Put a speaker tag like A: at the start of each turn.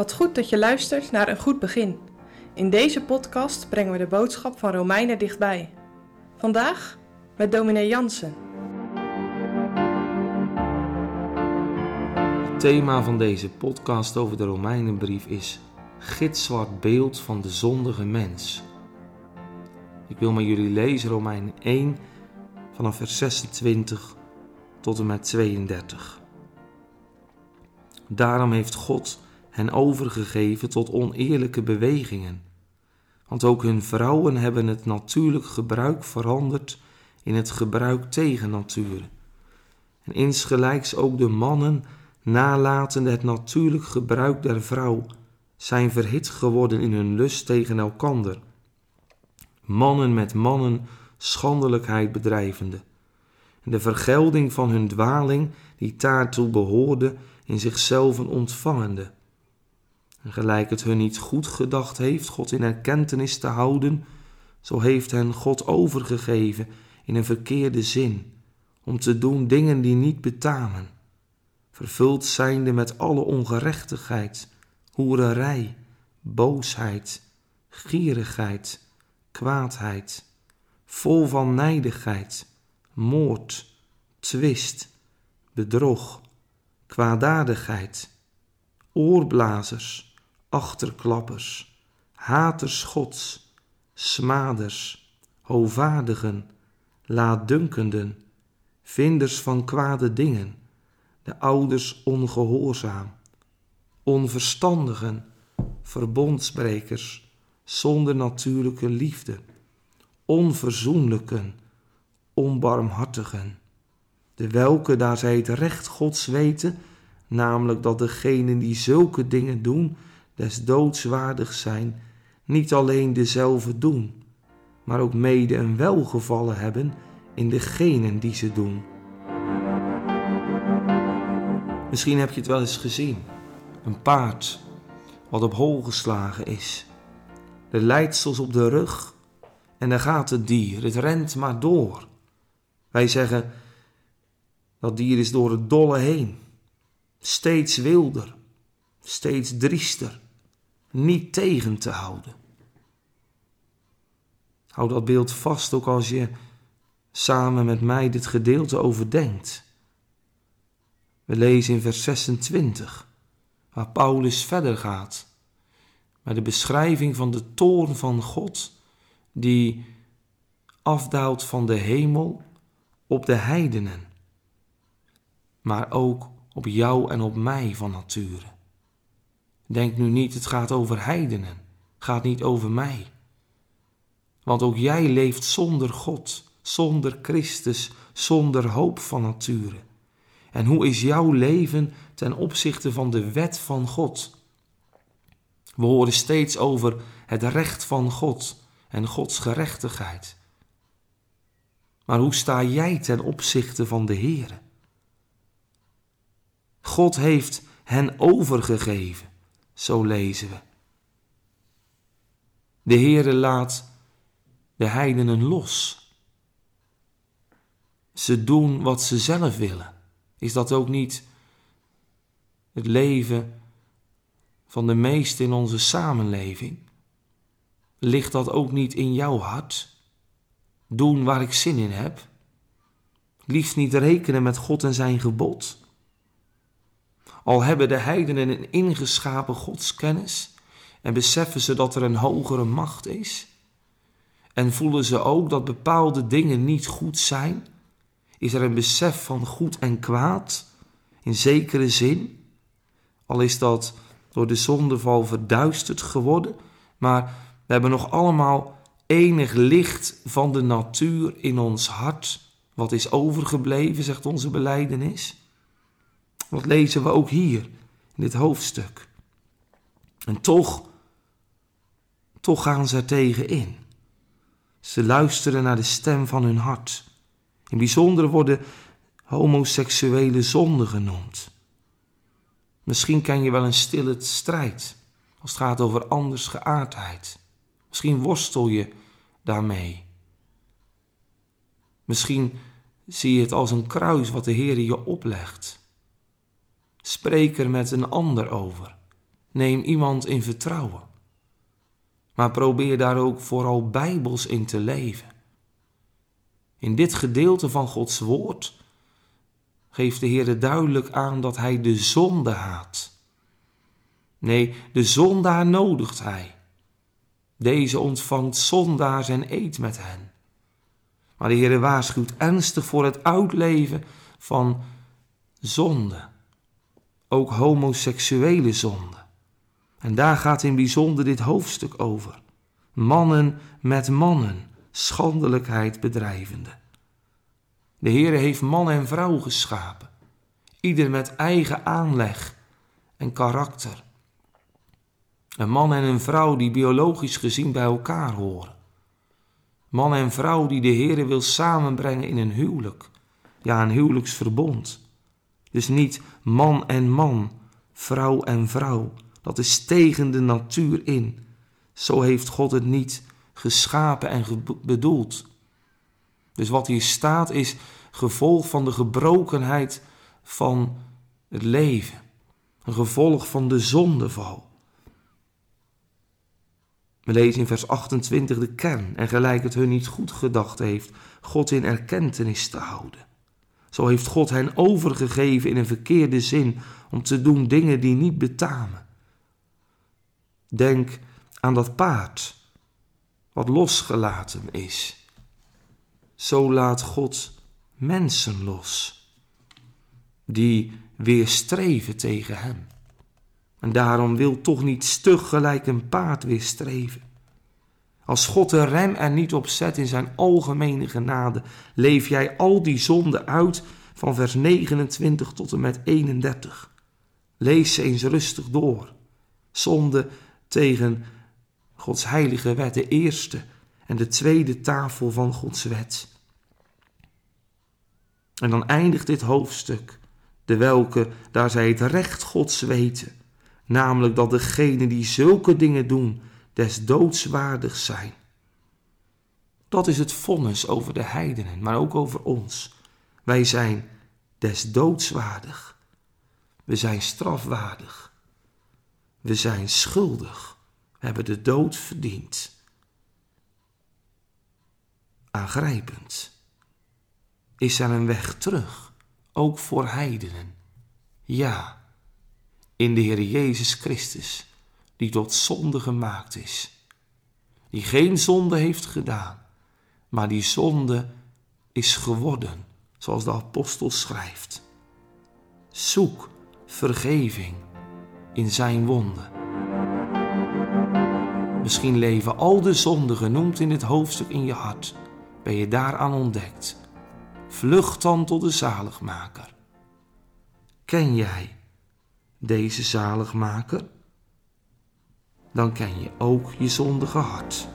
A: Wat goed dat je luistert naar een goed begin. In deze podcast brengen we de boodschap van Romeinen dichtbij. Vandaag met dominee Jansen.
B: Het thema van deze podcast over de Romeinenbrief is gitzwart beeld van de zondige mens. Ik wil met jullie lezen Romeinen 1 vanaf vers 26 tot en met 32. Daarom heeft God hen overgegeven tot oneerlijke bewegingen. Want ook hun vrouwen hebben het natuurlijk gebruik veranderd in het gebruik tegen natuur. En insgelijks ook de mannen, nalatende het natuurlijk gebruik der vrouw, zijn verhit geworden in hun lust tegen elkander. Mannen met mannen schandelijkheid bedrijvende. En de vergelding van hun dwaling, die daartoe behoorde, in zichzelf ontvangende. En gelijk het hun niet goed gedacht heeft God in erkentenis te houden, zo heeft hen God overgegeven in een verkeerde zin, om te doen dingen die niet betamen, vervuld zijnde met alle ongerechtigheid, hoererij, boosheid, gierigheid, kwaadheid, vol van nijdigheid, moord, twist, bedrog, kwaadaardigheid, oorblazers, achterklappers, haters gods, smaders, hovaardigen, laatdunkenden, vinders van kwade dingen, de ouders ongehoorzaam, onverstandigen, verbondsbrekers, zonder natuurlijke liefde, onverzoenlijken, onbarmhartigen, de welke, daar zij het recht Gods weten, namelijk dat degenen die zulke dingen doen, des doodswaardig zijn, niet alleen dezelfde doen, maar ook mede een welgevallen hebben in degenen die ze doen. Misschien heb je het wel eens gezien. Een paard wat op hol geslagen is. De leidsels op de rug en dan gaat het dier. Het rent maar door. Wij zeggen dat dier is door het dolle heen. Steeds wilder, steeds driester, niet tegen te houden. Hou dat beeld vast ook als je samen met mij dit gedeelte overdenkt. We lezen in vers 26, waar Paulus verder gaat, met de beschrijving van de toorn van God, die afdaalt van de hemel op de heidenen, maar ook op jou en op mij van nature. Denk nu niet, het gaat over heidenen, gaat niet over mij. Want ook jij leeft zonder God, zonder Christus, zonder hoop van nature. En hoe is jouw leven ten opzichte van de wet van God? We horen steeds over het recht van God en Gods gerechtigheid. Maar hoe sta jij ten opzichte van de Heere? God heeft hen overgegeven, zo lezen we. De Heere laat de heidenen los. Ze doen wat ze zelf willen. Is dat ook niet het leven van de meesten in onze samenleving? Ligt dat ook niet in jouw hart? Doen waar ik zin in heb? Liefst niet rekenen met God en zijn gebod? Al hebben de heidenen een ingeschapen godskennis en beseffen ze dat er een hogere macht is, en voelen ze ook dat bepaalde dingen niet goed zijn, is er een besef van goed en kwaad, in zekere zin, al is dat door de zondeval verduisterd geworden, maar we hebben nog allemaal enig licht van de natuur in ons hart, wat is overgebleven, zegt onze beleidenis. Dat lezen we ook hier in dit hoofdstuk. En toch, toch gaan ze er tegen in. Ze luisteren naar de stem van hun hart. In bijzonder worden homoseksuele zonden genoemd. Misschien ken je wel een stille strijd als het gaat over anders geaardheid. Misschien worstel je daarmee. Misschien zie je het als een kruis wat de Heer je oplegt. Spreek er met een ander over Neem iemand in vertrouwen. Maar probeer daar ook vooral bijbels in te leven. In dit gedeelte van Gods woord geeft de Heer duidelijk aan dat Hij de zonde haat. Nee, de zondaar nodigt Hij. Deze ontvangt zondaars en eet met hen. Maar de Heer waarschuwt ernstig voor het uitleven van zonde. Ook homoseksuele zonde. En daar gaat in bijzonder dit hoofdstuk over. Mannen met mannen, schandelijkheid bedrijvende. De Heer heeft man en vrouw geschapen, ieder met eigen aanleg en karakter. Een man en een vrouw die biologisch gezien bij elkaar horen. Man en vrouw die de Heer wil samenbrengen in een huwelijk, ja een huwelijksverbond. Dus niet man en man, vrouw en vrouw. Dat is tegen de natuur in. Zo heeft God het niet geschapen en bedoeld. Dus wat hier staat is gevolg van de gebrokenheid van het leven. Een gevolg van de zondeval. We lezen in vers 28 de kern en gelijk het hun niet goed gedacht heeft, God in erkentenis te houden. Zo heeft God hen overgegeven in een verkeerde zin om te doen dingen die niet betamen. Denk aan dat paard wat losgelaten is. Zo laat God mensen los die weerstreven tegen hem. En daarom wil toch niet stug gelijk een paard weerstreven. Als God de rem er niet op zet in zijn algemene genade, leef jij al die zonden uit van vers 29 tot en met 31. Lees ze eens rustig door. Zonde tegen Gods heilige wet, de eerste en de tweede tafel van Gods wet. En dan eindigt dit hoofdstuk, de welke, daar zij het recht Gods weten, namelijk dat degenen die zulke dingen doen, des doodswaardig zijn. Dat is het vonnis over de heidenen, maar ook over ons. Wij zijn des doodswaardig. We zijn strafwaardig. We zijn schuldig. We hebben de dood verdiend. Aangrijpend. Is er een weg terug, ook voor heidenen? Ja, in de Heer Jezus Christus, die tot zonde gemaakt is, die geen zonde heeft gedaan, maar die zonde is geworden, zoals de apostel schrijft. Zoek vergeving in zijn wonden. Misschien leven al de zonden genoemd in dit hoofdstuk in je hart. Ben je daaraan ontdekt? Vlucht dan tot de zaligmaker. Ken jij deze zaligmaker? Dan ken je ook je zondige hart.